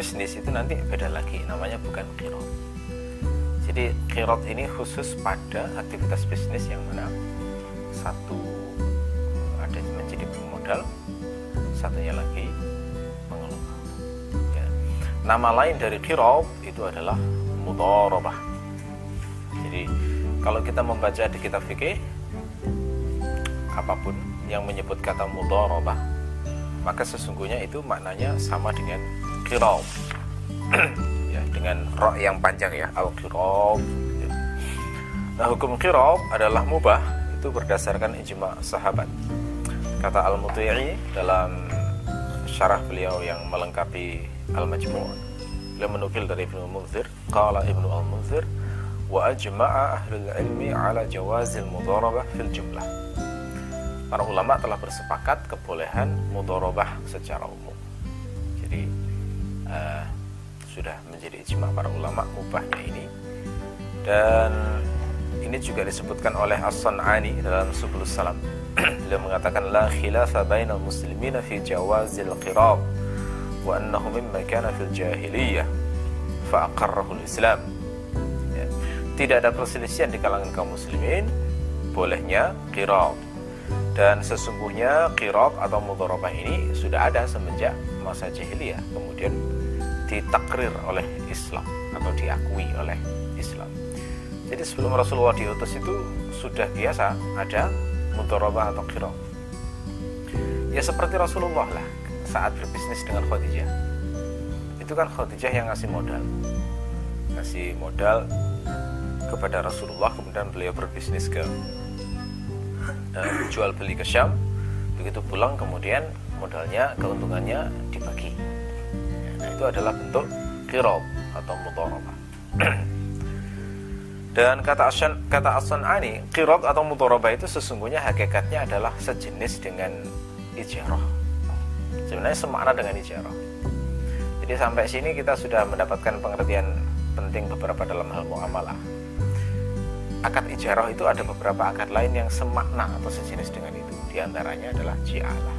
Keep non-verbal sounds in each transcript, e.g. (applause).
berbisnis itu nanti beda lagi namanya bukan kirot. Jadi kirot ini khusus pada aktivitas bisnis yang mana? Satu ada menjadi pemodal satunya lagi mengelola. Ya. nama lain dari kirot itu adalah mudorobah. Jadi kalau kita membaca di kitab fikih apa pun yang menyebut kata mudorobah maka sesungguhnya itu maknanya sama dengan kirab (clears throat) ya dengan roh yang panjang ya al kirab nah hukum kirab adalah mubah itu berdasarkan ijma sahabat. Kata al muti'i dalam syarah beliau yang melengkapi al majmu' beliau menukil dari Ibnu Munzir qala Ibnu al Munzir wa ajma'a ahlul ilmi ala jawazil mudharabah fil jumlah. Para ulama telah bersepakat kebolehan mudorobah secara umum. Uh, sudah menjadi ijma para ulama mubahnya ini dan ini juga disebutkan oleh As-San'ani dalam Subul Salam. (clears throat) Beliau mengatakan la khilafa bainal muslimina fi jawazil qirab wa annahu mimma kana fil jahiliyah fa aqarrahu al-Islam. Ya. Tidak ada perselisihan di kalangan kaum muslimin bolehnya qirab dan sesungguhnya kirab atau mudharabah ini sudah ada semenjak masa jahiliyah kemudian ditakrir oleh Islam atau diakui oleh Islam. Jadi sebelum Rasulullah diutus itu sudah biasa ada mudharabah atau kirab ya seperti Rasulullah lah saat berbisnis dengan Khadijah. Itu kan Khadijah yang ngasih modal. Ngasih modal kepada Rasulullah kemudian beliau berbisnis ke uh, jual beli ke Syam. Begitu pulang kemudian modalnya keuntungannya dibagi itu adalah bentuk kirob atau mudharabah (clears throat) dan kata Asan kata Asan Ani kirob atau mudharabah itu sesungguhnya hakikatnya adalah sejenis dengan ijarah. Sebenarnya semakna dengan ijarah. Jadi sampai sini kita sudah mendapatkan pengertian penting beberapa dalam hal muamalah. Akad ijarah itu ada beberapa akad lain yang semakna atau sejenis dengan itu. Di antaranya adalah ji'alah.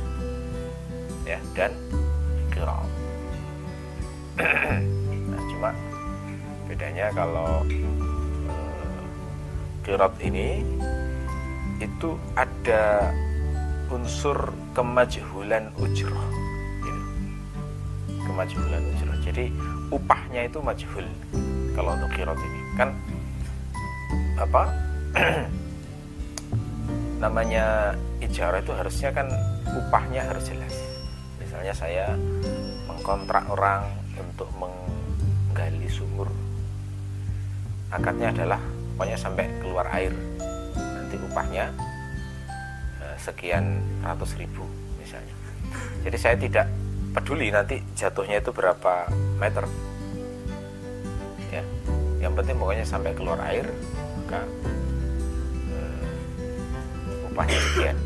Ya dan kirab. Nah, cuma bedanya kalau uh, kirab ini itu ada unsur kemajhulan ujroh gitu. kemajhulan ujroh. Jadi upahnya itu majhul kalau untuk kirab ini. Kan apa (clears throat) namanya ijarah itu harusnya kan upahnya harus jelas. Misalnya saya mengkontrak orang untuk menggali sumur. Akadnya adalah pokoknya sampai keluar air. Nanti upahnya eh, sekian ratus ribu misalnya. Jadi saya tidak peduli nanti jatuhnya itu berapa meter. Ya yang penting pokoknya sampai keluar air maka uh, upahnya sekian.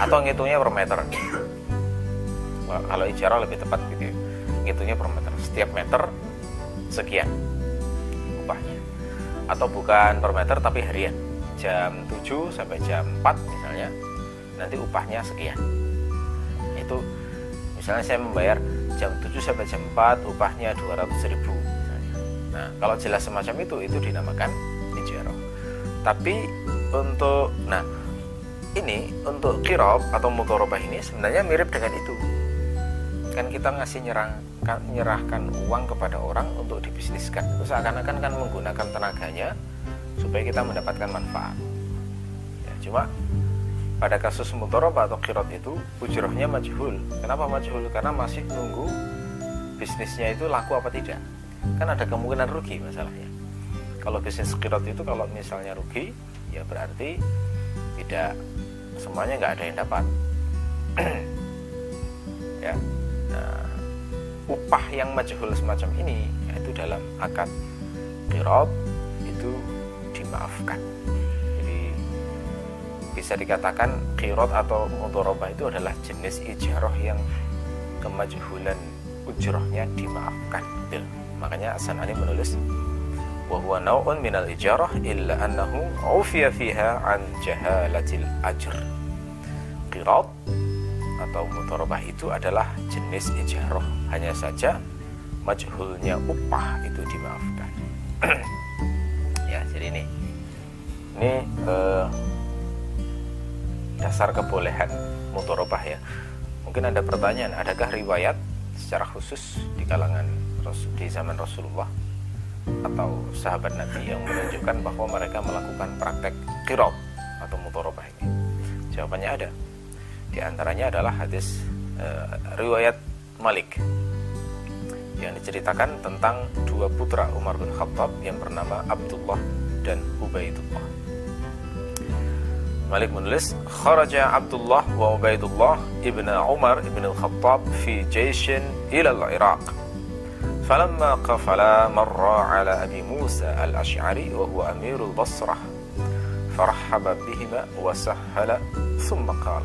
Atau ngitungnya per meter. Kalau ijarah lebih tepat gitu ya ngitungnya per meter. Setiap meter sekian upahnya. Atau bukan per meter tapi harian. Jam 7 sampai jam 4 misalnya nanti upahnya sekian. Itu misalnya saya membayar jam 7 sampai jam 4 upahnya 200 ribu misalnya. nah kalau jelas semacam itu itu dinamakan ijarah tapi untuk nah ini untuk kirob atau mutorobah ini sebenarnya mirip dengan itu. Kan kita ngasih nyerahkan, nyerahkan uang kepada orang untuk dibisniskan. Itu seakan-akan kan menggunakan tenaganya supaya kita mendapatkan manfaat. Ya, cuma pada kasus mutorobah atau kirot itu ujrohnya majhul. Kenapa majhul? Karena masih nunggu bisnisnya itu laku apa tidak. Kan ada kemungkinan rugi masalahnya. Kalau bisnis kirot itu kalau misalnya rugi ya berarti tidak semuanya nggak ada yang dapat. (clears throat) Ya. Nah, upah yang majhul semacam ini yaitu dalam akad kirot itu dimaafkan. Jadi bisa dikatakan kirot atau mudorobah itu adalah jenis ijarah yang kemajhulan ujrohnya dimaafkan. Makanya Asan Ali menulis wa huwa naw'un minal ijarah illa annahu ufiya fiha an jahalatil ajr. Qirat atau mutarabah itu adalah jenis ijarah. Hanya saja majhulnya upah itu dimaafkan. (clears throat) Ya jadi ini. Ini eh, dasar kebolehan mutorobah ya. Mungkin ada pertanyaan adakah riwayat secara khusus di kalangan di zaman Rasulullah atau sahabat Nabi yang menunjukkan bahwa mereka melakukan praktek kirob atau mutorobah ini? Jawabannya ada di antaranya adalah hadis uh, riwayat Malik yang diceritakan tentang dua putra Umar bin Khattab yang bernama Abdullah dan Ubaidullah. Malik menulis, "Kharaja Abdullah wa Ubaidullah ibn Umar ibn al-Khattab fi jayshin ila al-Iraq." فلما قفلا مر على أبي موسى الأشعري وهو أمير البصرة فرحب بهما وسهل ثم قال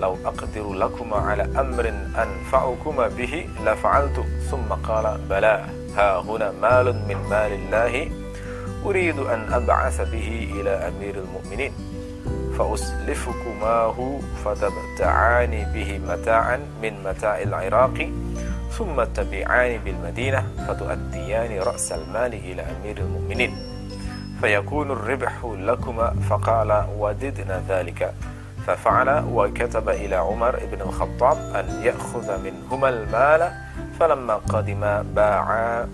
لو أقدر لكما على أمر أنفعكما به لفعلت. ثم قال بلى ها هنا مال من مال الله أريد أن أبعث به إلى أمير المؤمنين فأسلفكماه فتبتعان به متاعا من متاع العراق ثم تبيعان بالمدينة فتؤديان رأس المال إلى أمير المؤمنين فيكون الربح لكما. فقال وددنا ذلك. ففعل وكتب إلى عمر بن الخطاب أن يأخذ منهما المال فلما قدم باعا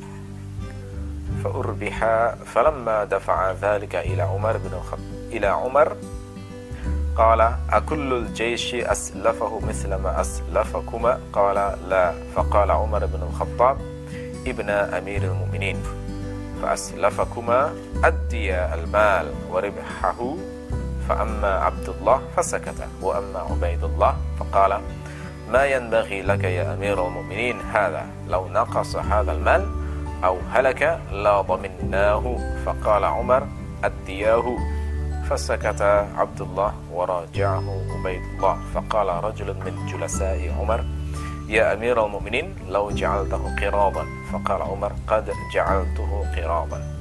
فأربحا فلما دفع ذلك إلى عمر بن الخطاب إلى عمر قال أكل الجيش أسلفه مثل ما أسلفكما؟ قال لا. فقال عمر بن الخطاب ابن أمير المؤمنين فأسلفكما أدي المال وربحه فأما عبد الله فسكت وأما عبيد الله فقال ما ينبغي لك يا أمير المؤمنين هذا؟ لو نقص هذا المال أو هلك لا ضمناه. فقال عمر أدياه. فسكت عبد الله وراجعه عبيد الله فقال رجل من جلساء عمر يا أمير المؤمنين لو جعلته قراضا. فقال عمر قد جعلته قراضا.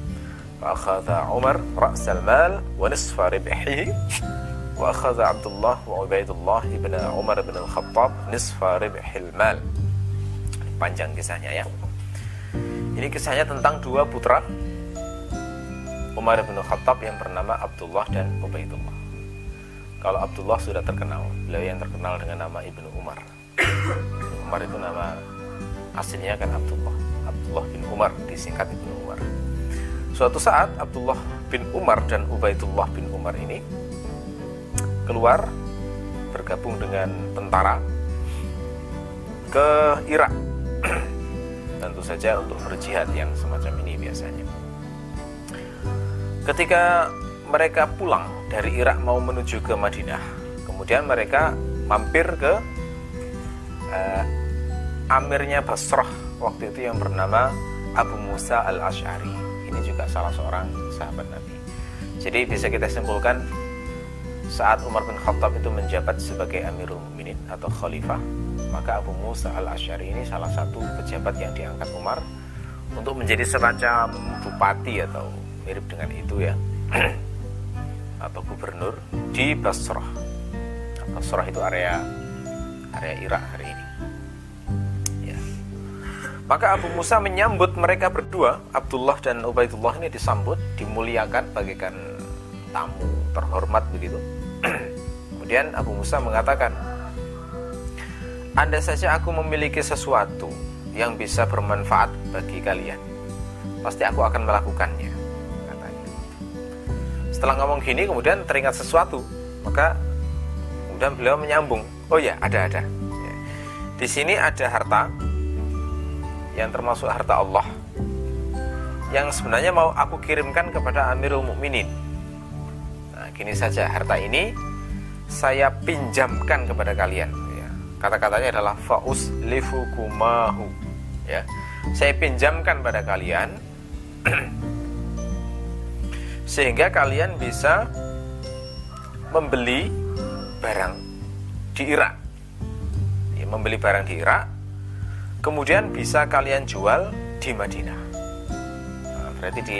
فأخذ عمر رأس المال ونصف ربحه وأخذ عبد الله وعبيد الله بن عمر بن الخطاب نصف ربح المال panjang kisahnya ya ini kisahnya tentang dua putra Umar bin Khattab yang bernama Abdullah dan Ubaidullah kalau Abdullah sudah terkenal beliau yang terkenal dengan nama Ibnu Umar Umar itu nama aslinya kan Abdullah Abdullah bin Umar disingkat Ibnu Umar Suatu saat Abdullah bin Umar dan Ubaidullah bin Umar ini keluar bergabung dengan tentara ke Irak. (clears throat) Tentu saja untuk berjihad yang semacam ini biasanya. Ketika mereka pulang dari Irak mau menuju ke Madinah, kemudian mereka mampir ke uh, amirnya Basrah waktu itu yang bernama Abu Musa al-Ash'ari salah seorang sahabat Nabi. Jadi bisa kita simpulkan saat Umar bin Khattab itu menjabat sebagai Amirul Mukminin atau Khalifah, maka Abu Musa al Ashari ini salah satu pejabat yang diangkat Umar untuk menjadi semacam bupati atau mirip dengan itu ya, (clears throat) atau gubernur di Basrah. Basrah itu area area Irak hari ini. Maka Abu Musa menyambut mereka berdua, Abdullah dan Ubaidullah ini disambut, dimuliakan bagaikan tamu terhormat begitu. (clears throat) Kemudian Abu Musa mengatakan, Anda saja aku memiliki sesuatu yang bisa bermanfaat bagi kalian. Pasti aku akan melakukannya, katanya. Setelah ngomong gini, kemudian teringat sesuatu, maka kemudian beliau menyambung, oh ya, ada-ada. Di sini ada harta yang termasuk harta Allah yang sebenarnya mau aku kirimkan kepada Amirul Mukminin. Nah, gini saja harta ini saya pinjamkan kepada kalian. Ya. Kata-katanya adalah faus lifukumahu. Ya, saya pinjamkan pada kalian (clears throat) sehingga kalian bisa membeli barang di Irak. Ya, membeli barang di Irak kemudian bisa kalian jual di Madinah. Nah, berarti di,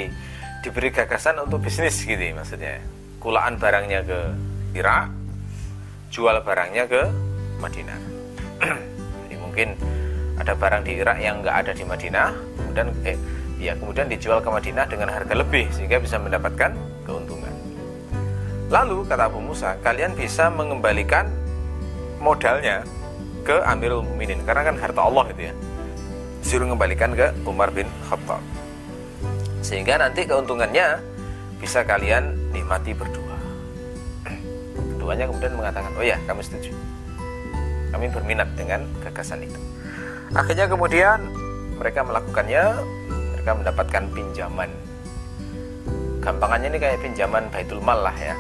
diberi gagasan untuk bisnis gitu ya, maksudnya. Kulaan barangnya ke Irak, jual barangnya ke Madinah. (clears throat) Jadi mungkin ada barang di Irak yang nggak ada di Madinah kemudian eh, ya kemudian dijual ke Madinah dengan harga lebih sehingga bisa mendapatkan keuntungan lalu kata Abu Musa kalian bisa mengembalikan modalnya ke Amirul Mukminin. Karena kan harta Allah itu ya. Suruh mengembalikan ke Umar bin Khattab. Sehingga nanti keuntungannya bisa kalian nikmati berdua. (clears throat) Keduanya kemudian mengatakan oh ya kami setuju. Kami berminat dengan gagasan itu. Akhirnya kemudian mereka melakukannya mereka mendapatkan pinjaman. Gampangannya ini kayak pinjaman Baitul Mal lah ya.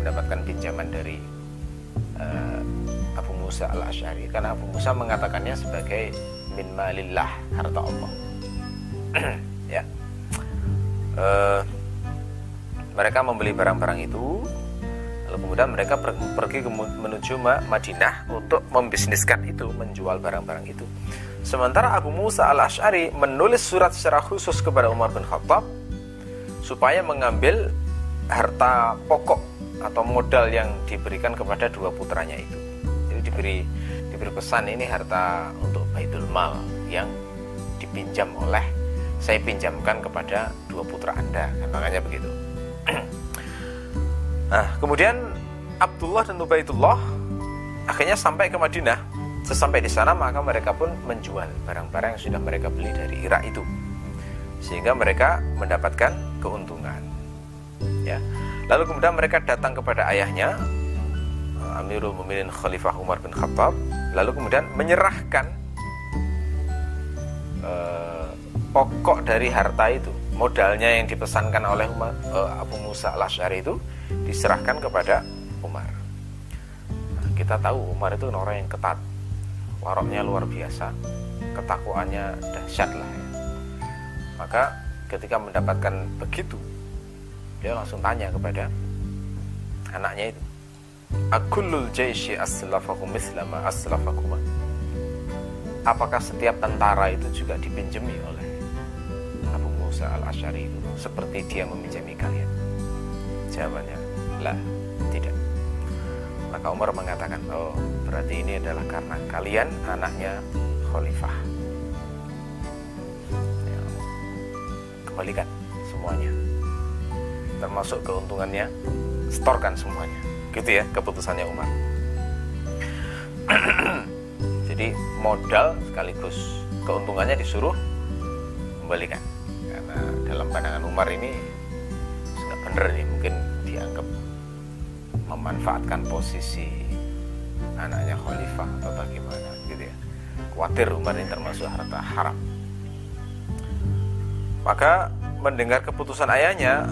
Mendapatkan pinjaman dari Abu Musa al Ashari karena Abu Musa mengatakannya sebagai min malillah harta Allah. (clears throat) Ya. Uh, mereka membeli barang-barang itu lalu kemudian mereka pergi menuju Madinah untuk membisniskan itu menjual barang-barang itu. Sementara Abu Musa al-Ash'ari menulis surat secara khusus kepada Umar bin Khattab supaya mengambil harta pokok atau modal yang diberikan kepada dua putranya itu. Diberi diberi pesan ini harta untuk Baitul Mal yang dipinjam oleh saya pinjamkan kepada dua putra Anda, kan makanya begitu. (clears throat) nah, kemudian Abdullah dan Ubaidullah akhirnya sampai ke Madinah Sesampai di sana maka mereka pun menjual barang-barang yang sudah mereka beli dari Irak itu. Sehingga mereka mendapatkan keuntungan. Ya. Lalu kemudian mereka datang kepada ayahnya Amirul Mukminin Khalifah Umar bin Khattab, lalu kemudian menyerahkan uh, pokok dari harta itu, modalnya yang dipesankan oleh Umar, uh, Abu Musa al-Asy'ari itu diserahkan kepada Umar. Nah, kita tahu Umar itu orang yang ketat waroknya luar biasa ketakwaannya dahsyat lah ya. maka ketika mendapatkan begitu dia langsung tanya kepada anaknya itu akulul jaishi aslafakum mislama aslafakuma apakah setiap tentara itu juga dipinjami oleh Abu Musa al-Ashari itu seperti dia meminjami kalian jawabannya lah tidak maka Umar mengatakan, oh berarti ini adalah karena kalian anaknya khalifah. Ya, kembalikan semuanya. Termasuk keuntungannya, setorkan semuanya. Gitu ya keputusannya Umar. (clears throat) Jadi modal sekaligus keuntungannya disuruh kembalikan. Karena dalam pandangan Umar ini sudah benar nih mungkin dianggap memanfaatkan posisi anaknya khalifah atau bagaimana gitu ya khawatir Umar ini termasuk harta haram maka mendengar keputusan ayahnya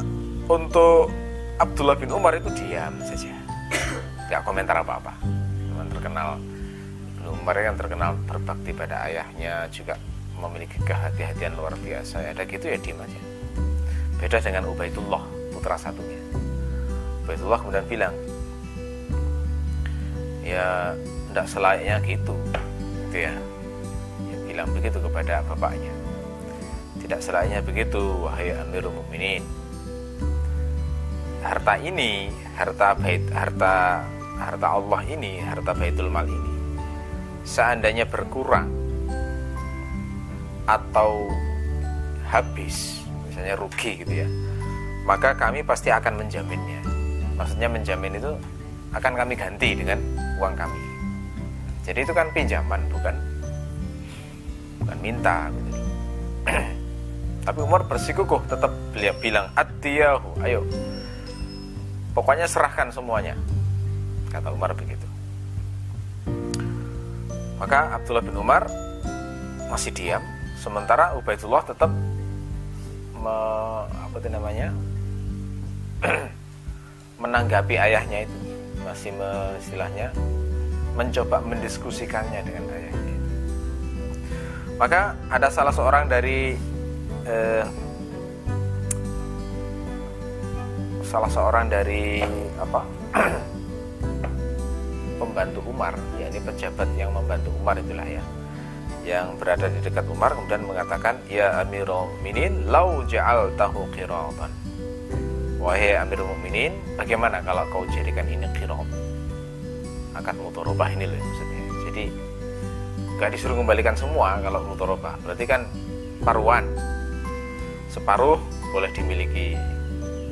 untuk Abdullah bin Umar itu diam saja tidak komentar apa-apa. Memang terkenal Umar yang terkenal berbakti pada ayahnya juga memiliki kehati-hatian luar biasa. Ada gitu ya diam aja. Beda dengan Ubaidullah putra satunya. Ubaidullah kemudian bilang ya tidak selayaknya gitu. Gitu ya. Ya bilang begitu kepada bapaknya. Tidak selayaknya begitu wahai Amirul Mukminin. Harta ini harta bait harta harta Allah ini harta Baitul Mal ini seandainya berkurang atau habis misalnya rugi gitu ya maka kami pasti akan menjaminnya maksudnya menjamin itu akan kami ganti dengan uang kami. Jadi itu kan pinjaman bukan bukan minta. Gitu. (clears throat) Tapi Umar bersikukuh tetap beliau bilang atiyahu, ayo. Pokoknya serahkan semuanya. Kata Umar begitu. Maka Abdullah bin Umar masih diam, sementara Ubaidullah tetap me, apa itu namanya (clears throat) menanggapi ayahnya itu masih istilahnya mencoba mendiskusikannya dengan ayahnya. Maka ada salah seorang dari eh, salah seorang dari apa (clears throat) pembantu Umar, yakni pejabat yang membantu Umar itulah ya, yang berada di dekat Umar kemudian mengatakan, ya Amirul Minin, lau ja'al tahu qiratan Wahai Amirul Mukminin, bagaimana kalau kau jadikan ini qirab? Akad mudharabah ini loh maksudnya. Jadi nggak disuruh kembalikan semua kalau mudorobah berarti kan paruan. Separuh boleh dimiliki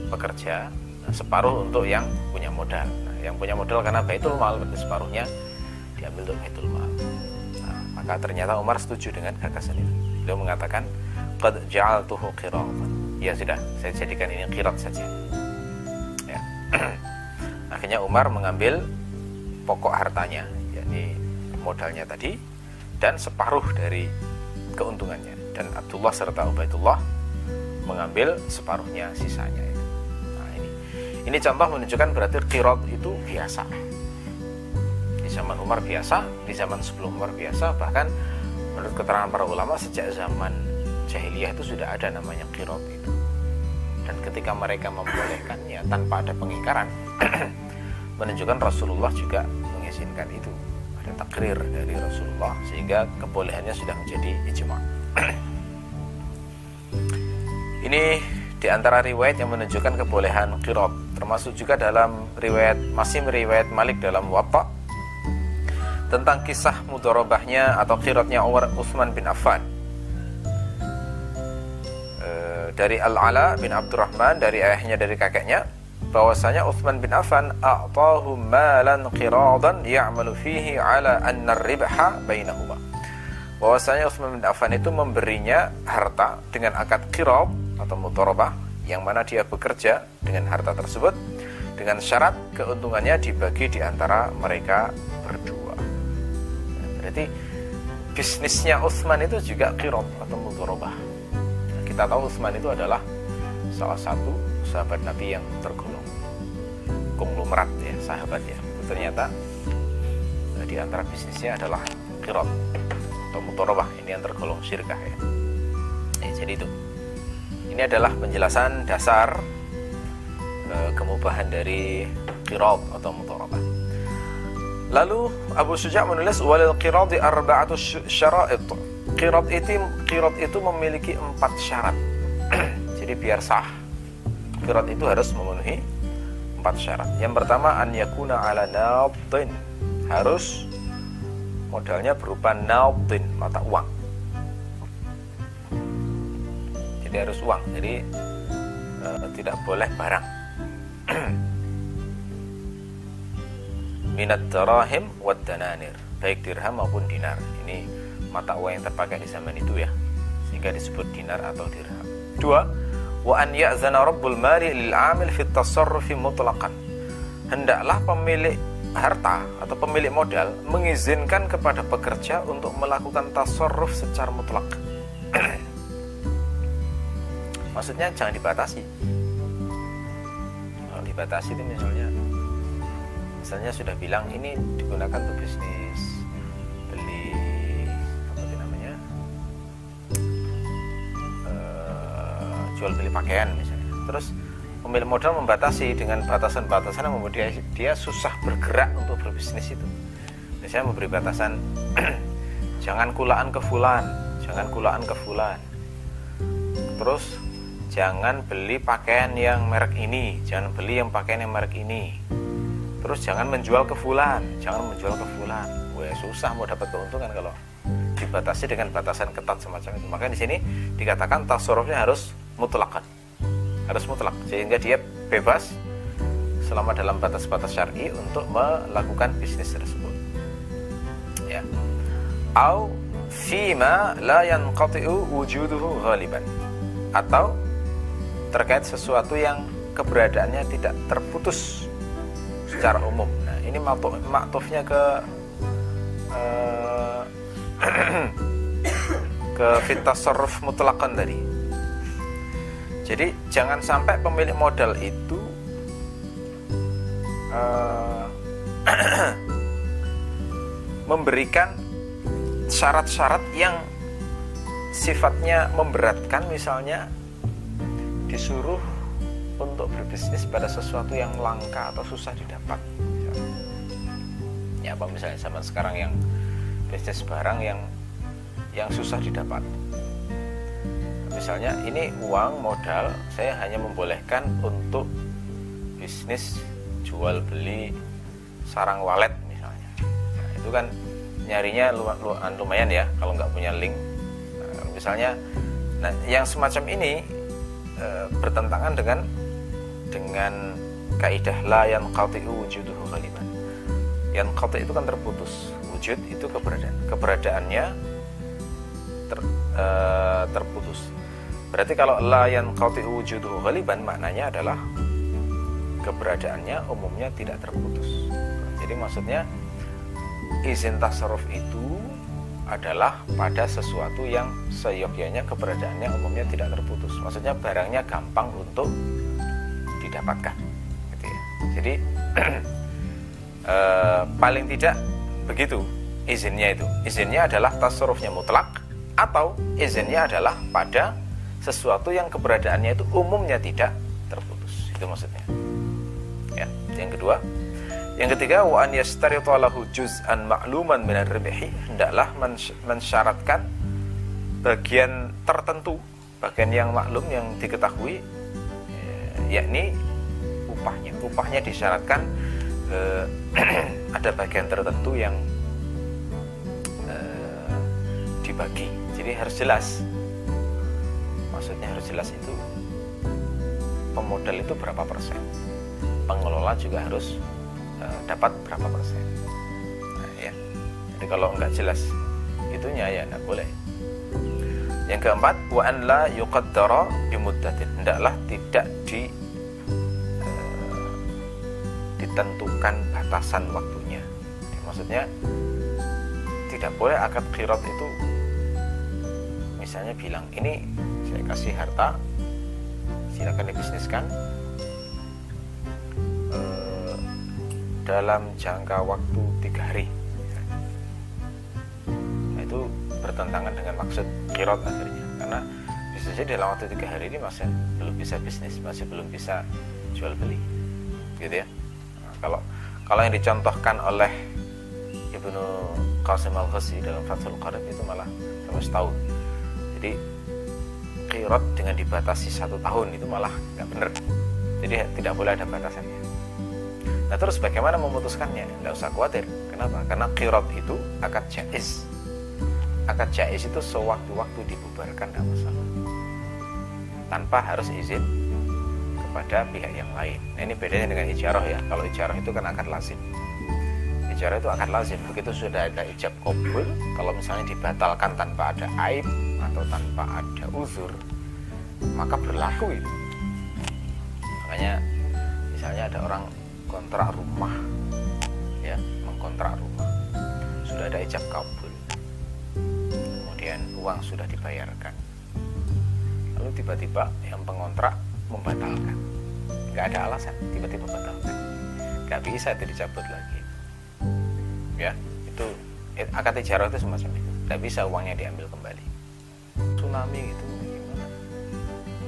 pekerja separuh untuk yang punya modal yang punya modal karena baitul mal berarti separuhnya diambil untuk baitul mal. Nah, maka ternyata Umar setuju dengan gagasan itu. Beliau mengatakan qad ja'altuhu qiratan. Ya sudah saya jadikan ini qirat saja. Ya. (clears throat) akhirnya Umar mengambil pokok hartanya yakni modalnya tadi dan separuh dari keuntungannya. Dan Abdullah serta Ubaidullah mengambil separuhnya sisanya ini contoh menunjukkan berarti kirot itu biasa. Di zaman Umar biasa, di zaman sebelum Umar biasa, bahkan menurut keterangan para ulama sejak zaman jahiliyah itu sudah ada namanya kirot itu. Dan ketika mereka membolehkannya tanpa ada pengingkaran, (clears throat) menunjukkan Rasulullah juga mengizinkan itu. Ada takrir dari Rasulullah sehingga kebolehannya sudah menjadi ijma'. (clears throat) Ini di antara riwayat yang menunjukkan kebolehan qirab termasuk juga dalam riwayat masih riwayat Malik dalam Watta tentang kisah mudorobahnya atau qiratnya Umar Utsman bin Affan. E, dari Al-Ala bin Abdurrahman dari ayahnya dari kakeknya bahwasanya Utsman bin Affan a'tahu malan qiradan ya'malu fihi ala anna ar-ribha bainahuma. Bahwasanya Utsman bin Affan itu memberinya harta dengan akad qirab atau mutorobah yang mana dia bekerja dengan harta tersebut dengan syarat keuntungannya dibagi di antara mereka berdua. Berarti bisnisnya Utsman itu juga kirot atau mutorobah. kita tahu Utsman itu adalah salah satu sahabat Nabi yang tergolong konglomerat ya sahabat ya. Ternyata di antara bisnisnya adalah kirot atau mutorobah ini yang tergolong syirkah ya. Eh, jadi itu. Ini adalah penjelasan dasar e, kemubahan dari qirab atau mutarabah. Lalu Abu Suja menulis walil qiradi arba'atu syara'id. Qirad itu qirad itu memiliki empat syarat. (clears throat) Jadi biar sah. Qirad itu harus memenuhi empat syarat. Yang pertama an yakuna ala nabdin. Harus modalnya berupa nabdin, mata uang jadi harus uang. Jadi e, tidak boleh barang. (clears throat) Minat darahim wad dananir. Baik dirham maupun dinar. Ini mata uang yang terpakai di zaman itu ya. Sehingga disebut dinar atau dirham. Dua wa an ya'zana rabbul mali lil amil fit tasarrufi mutlaqan. Hendaklah pemilik harta atau pemilik modal mengizinkan kepada pekerja untuk melakukan tasarruf secara mutlak maksudnya jangan dibatasi. Kalau dibatasi itu misalnya misalnya sudah bilang ini digunakan untuk bisnis beli apa itu namanya uh, jual beli pakaian misalnya. Terus pemilik modal membatasi dengan batasan-batasan yang membuat dia, dia susah bergerak untuk berbisnis itu. Misalnya memberi batasan (clears throat) jangan kulaan ke fulan jangan kulaan ke fulan. Terus jangan beli pakaian yang merek ini. Jangan beli yang pakaian yang merek ini. Terus jangan menjual ke fulan. Jangan menjual ke fulan. Wah, susah mau dapat keuntungan kalau dibatasi dengan batasan ketat semacam itu. Maka di sini dikatakan tasarrufnya harus mutlakan harus mutlak. Sehingga dia bebas selama dalam batas-batas syar'i untuk melakukan bisnis tersebut. Ya. Au fima la yanqati'u wujuduhu ghaliban. Atau terkait sesuatu yang keberadaannya tidak terputus secara umum. Nah, ini maktufnya ke uh, (clears throat) ke fitasarruf mutlakan tadi. Jadi jangan sampai pemilik modal itu uh, (clears throat) memberikan syarat-syarat yang sifatnya memberatkan misalnya disuruh untuk berbisnis pada sesuatu yang langka atau susah didapat. Ya apa misalnya zaman sekarang yang bisnis barang yang yang susah didapat. Misalnya ini uang modal saya hanya membolehkan untuk bisnis jual beli sarang walet misalnya. Nah, itu kan nyarinya lumayan ya kalau nggak punya link. Nah, misalnya nah yang semacam ini e, bertentangan dengan dengan kaidah la yang qati'u wujuduhu ghaliban yang qati' itu kan terputus. Wujud itu keberadaan. Keberadaannya ter, e, terputus. Berarti kalau la yang qati'u wujuduhu ghaliban maknanya adalah keberadaannya umumnya tidak terputus. Jadi maksudnya izin tasarruf itu adalah pada sesuatu yang seyogyanya keberadaannya umumnya tidak terputus. Maksudnya barangnya gampang untuk didapatkan. Gitu ya. Jadi (clears throat) eh, paling tidak begitu izinnya itu. Izinnya adalah tasarrufnya mutlak atau izinnya adalah pada sesuatu yang keberadaannya itu umumnya tidak terputus. Itu maksudnya. Ya. Yang kedua, yang ketiga, wa an yastarita lahu juz'an ma'luman min ar-ribhi, hendaklah mensyaratkan bagian tertentu, bagian yang maklum yang diketahui eh, yakni upahnya. Upahnya disyaratkan eh, (clears throat) ada bagian tertentu yang eh, dibagi. Jadi harus jelas. Maksudnya harus jelas itu pemodal itu berapa persen. Pengelola juga harus Eh, dapat berapa persen. Nah, ya. Jadi kalau nggak jelas itunya ya nggak boleh. Yang keempat wa an la yuqaddara bimuddatin. Hendaklah tidak di uh, ditentukan batasan waktunya. Ya, maksudnya tidak boleh akad kirot itu misalnya bilang ini saya kasih harta silakan dibisniskan dalam jangka waktu tiga hari. Nah, itu bertentangan dengan maksud kirot akhirnya. Karena bisa jadi dalam waktu tiga hari ini masih belum bisa bisnis masih belum bisa jual beli gitu ya. Nah, kalau kalau yang dicontohkan oleh Ibnu Qasim al Khasi dalam Fathul Qarib itu malah sama setahun jadi kirot dengan dibatasi satu tahun itu malah nggak benar jadi tidak boleh ada batasannya Nah terus bagaimana memutuskannya? Tidak usah khawatir. Kenapa? Karena kirot itu akad jais. Akad jais itu sewaktu-waktu dibubarkan tidak masalah. Tanpa harus izin kepada pihak yang lain. Nah ini bedanya dengan ijarah ya. Kalau ijarah itu kan akad lazim. Ijarah itu akad lazim. Begitu sudah ada ijab kabul, kalau misalnya dibatalkan tanpa ada aib atau tanpa ada uzur, maka berlaku itu. Makanya misalnya ada orang kontrak rumah. Ya mengkontrak rumah. Sudah ada ijab kabul. Kemudian uang sudah dibayarkan. Lalu tiba-tiba yang pengontrak membatalkan. Nggak ada alasan tiba-tiba batalkan nggak bisa itu dicabut lagi. Ya itu akad ijarah itu semacam itu. Nggak bisa uangnya diambil kembali. Tsunami itu gimana?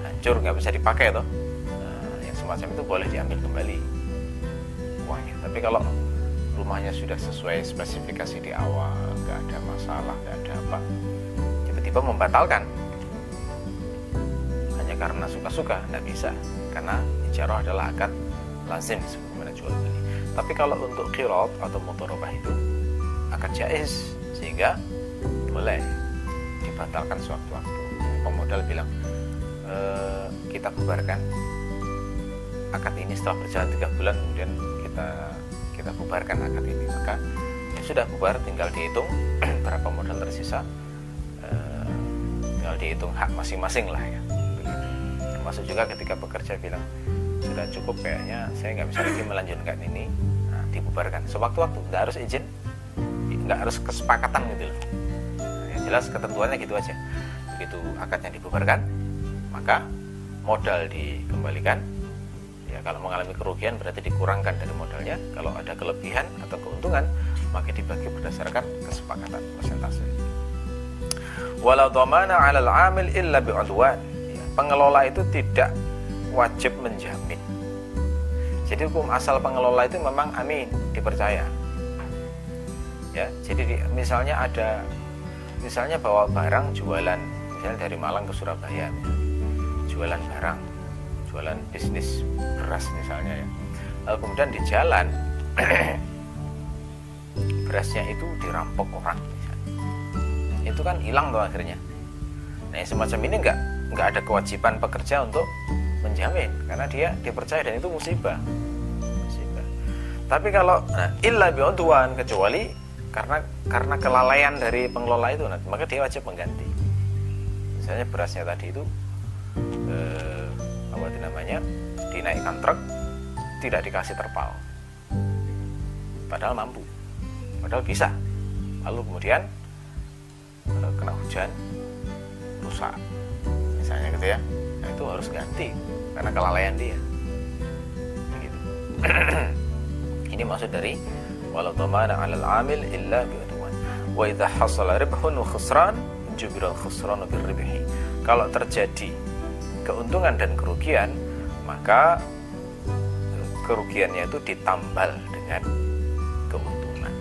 Hancur nggak bisa dipakai toh. Nah, yang semacam itu boleh diambil kembali semuanya tapi kalau rumahnya sudah sesuai spesifikasi di awal nggak ada masalah nggak ada apa tiba-tiba membatalkan. Hanya karena suka-suka nggak bisa. Karena ijarah adalah akad lazim sebagaimana jual beli. Tapi kalau untuk kirot atau motorobah itu akad jais sehingga boleh dibatalkan sewaktu-waktu. Pemodal bilang e, kita bubarkan akad ini setelah berjalan tiga bulan kemudian kita kita bubarkan akad ini. Maka ya sudah bubar tinggal dihitung (clears throat) berapa modal tersisa. Eh, tinggal dihitung hak masing-masing lah ya. Termasuk juga ketika pekerja bilang sudah cukup kayaknya saya nggak bisa lagi melanjutkan ini. Nah, dibubarkan. Sewaktu-waktu nggak harus izin nggak harus kesepakatan gitu loh. Nah, yang jelas ketentuannya gitu aja. Begitu akadnya dibubarkan maka modal dikembalikan kalau mengalami kerugian berarti dikurangkan dari modalnya. Kalau ada kelebihan atau keuntungan maka dibagi berdasarkan kesepakatan persentase. Walau dhamana 'alal 'amil illa bi'udwan ya, pengelola itu tidak wajib menjamin. Jadi hukum asal pengelola itu memang amin dipercaya. Ya jadi di, misalnya ada misalnya bawa barang jualan misalnya dari Malang ke Surabaya jualan barang jualan bisnis beras misalnya ya. Lalu kemudian di jalan (clears throat) berasnya itu dirampok orang. Itu kan hilang tuh akhirnya. Nah semacam ini nggak nggak ada kewajiban pekerja untuk menjamin karena dia dipercaya dan itu musibah. Musibah. Tapi kalau nah, illa bi'udwan kecuali karena karena kelalaian dari pengelola itu nah, maka dia wajib mengganti. Misalnya berasnya tadi itu eh, namanya dinaikkan truk tidak dikasih terpal. Padahal mampu padahal bisa. Lalu kemudian eh, kena hujan rusak misalnya gitu ya. Nah itu harus ganti karena kelalaian dia. Begitu. (clears throat) Ini maksud dari walau tamana 'alal 'amil illa bi'udwan wa idza hasala ribhun wa khusran jubiral khusranu birribhi kalau terjadi keuntungan dan kerugian maka kerugiannya itu ditambal dengan keuntungan.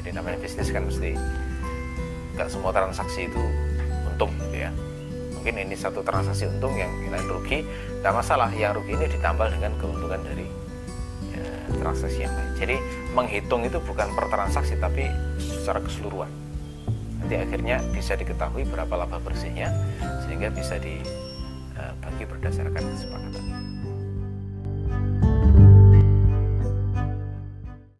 Jadi namanya bisnis kan mesti nggak semua transaksi itu untung gitu ya. Mungkin ini satu transaksi untung yang lain rugi tidak masalah yang rugi ini ditambal dengan keuntungan dari ya, transaksi yang lain. Jadi menghitung itu bukan per transaksi tapi secara keseluruhan. Nanti akhirnya bisa diketahui berapa laba bersihnya sehingga bisa dibagi berdasarkan kesepakatan